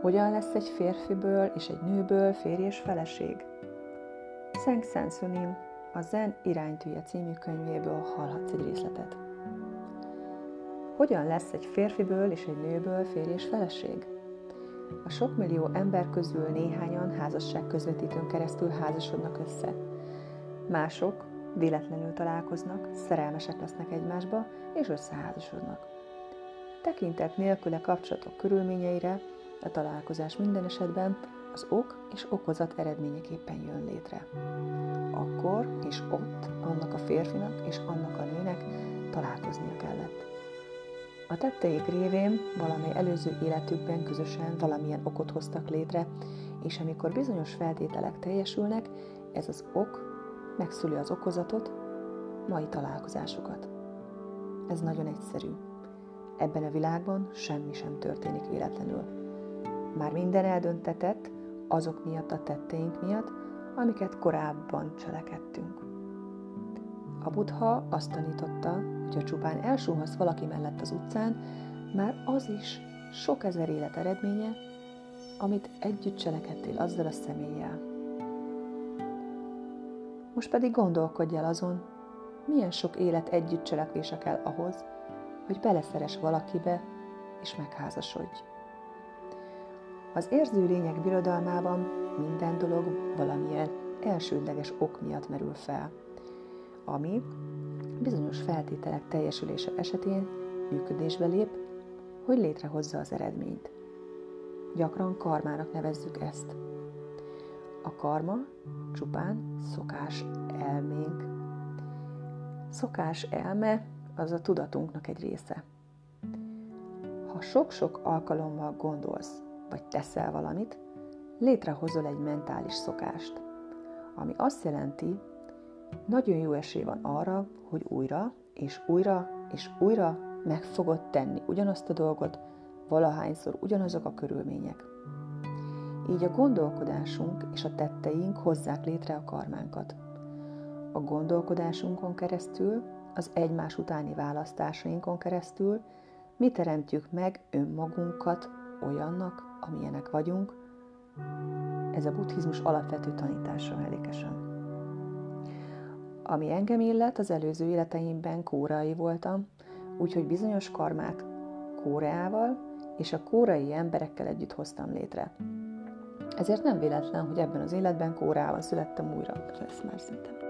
Hogyan lesz egy férfiből és egy nőből férj és feleség? Szeng Sensunim a Zen iránytűje című könyvéből hallhatsz egy részletet. Hogyan lesz egy férfiből és egy nőből férj és feleség? A sok millió ember közül néhányan házasság közvetítőn keresztül házasodnak össze. Mások véletlenül találkoznak, szerelmesek lesznek egymásba, és összeházasodnak. Tekintet nélküle kapcsolatok körülményeire, a találkozás minden esetben az ok és okozat eredményeképpen jön létre. Akkor és ott annak a férfinak és annak a nőnek találkoznia kellett. A tetteik révén valamely előző életükben közösen valamilyen okot hoztak létre, és amikor bizonyos feltételek teljesülnek, ez az ok megszüli az okozatot, mai találkozásukat. Ez nagyon egyszerű. Ebben a világban semmi sem történik véletlenül. Már minden eldöntetett azok miatt a tetteink miatt, amiket korábban cselekedtünk. A buddha azt tanította, hogy ha csupán elsúhasz valaki mellett az utcán, már az is sok ezer élet eredménye, amit együtt cselekedtél azzal a személlyel. Most pedig gondolkodj el azon, milyen sok élet együtt cselekvése kell ahhoz, hogy beleszeres valakibe és megházasodj. Az érző lények birodalmában minden dolog valamilyen elsődleges ok miatt merül fel, ami bizonyos feltételek teljesülése esetén működésbe lép, hogy létrehozza az eredményt. Gyakran karmának nevezzük ezt. A karma csupán szokás elménk. Szokás elme az a tudatunknak egy része. Ha sok-sok alkalommal gondolsz, vagy teszel valamit, létrehozol egy mentális szokást, ami azt jelenti, nagyon jó esély van arra, hogy újra és újra és újra meg fogod tenni ugyanazt a dolgot, valahányszor ugyanazok a körülmények. Így a gondolkodásunk és a tetteink hozzák létre a karmánkat. A gondolkodásunkon keresztül, az egymás utáni választásainkon keresztül mi teremtjük meg önmagunkat olyannak, amilyenek vagyunk. Ez a buddhizmus alapvető tanítása mellékesen. Ami engem illet, az előző életeimben kórai voltam, úgyhogy bizonyos karmát Kóreával és a kórai emberekkel együtt hoztam létre. Ezért nem véletlen, hogy ebben az életben Kóreával születtem újra. Ez már szerintem.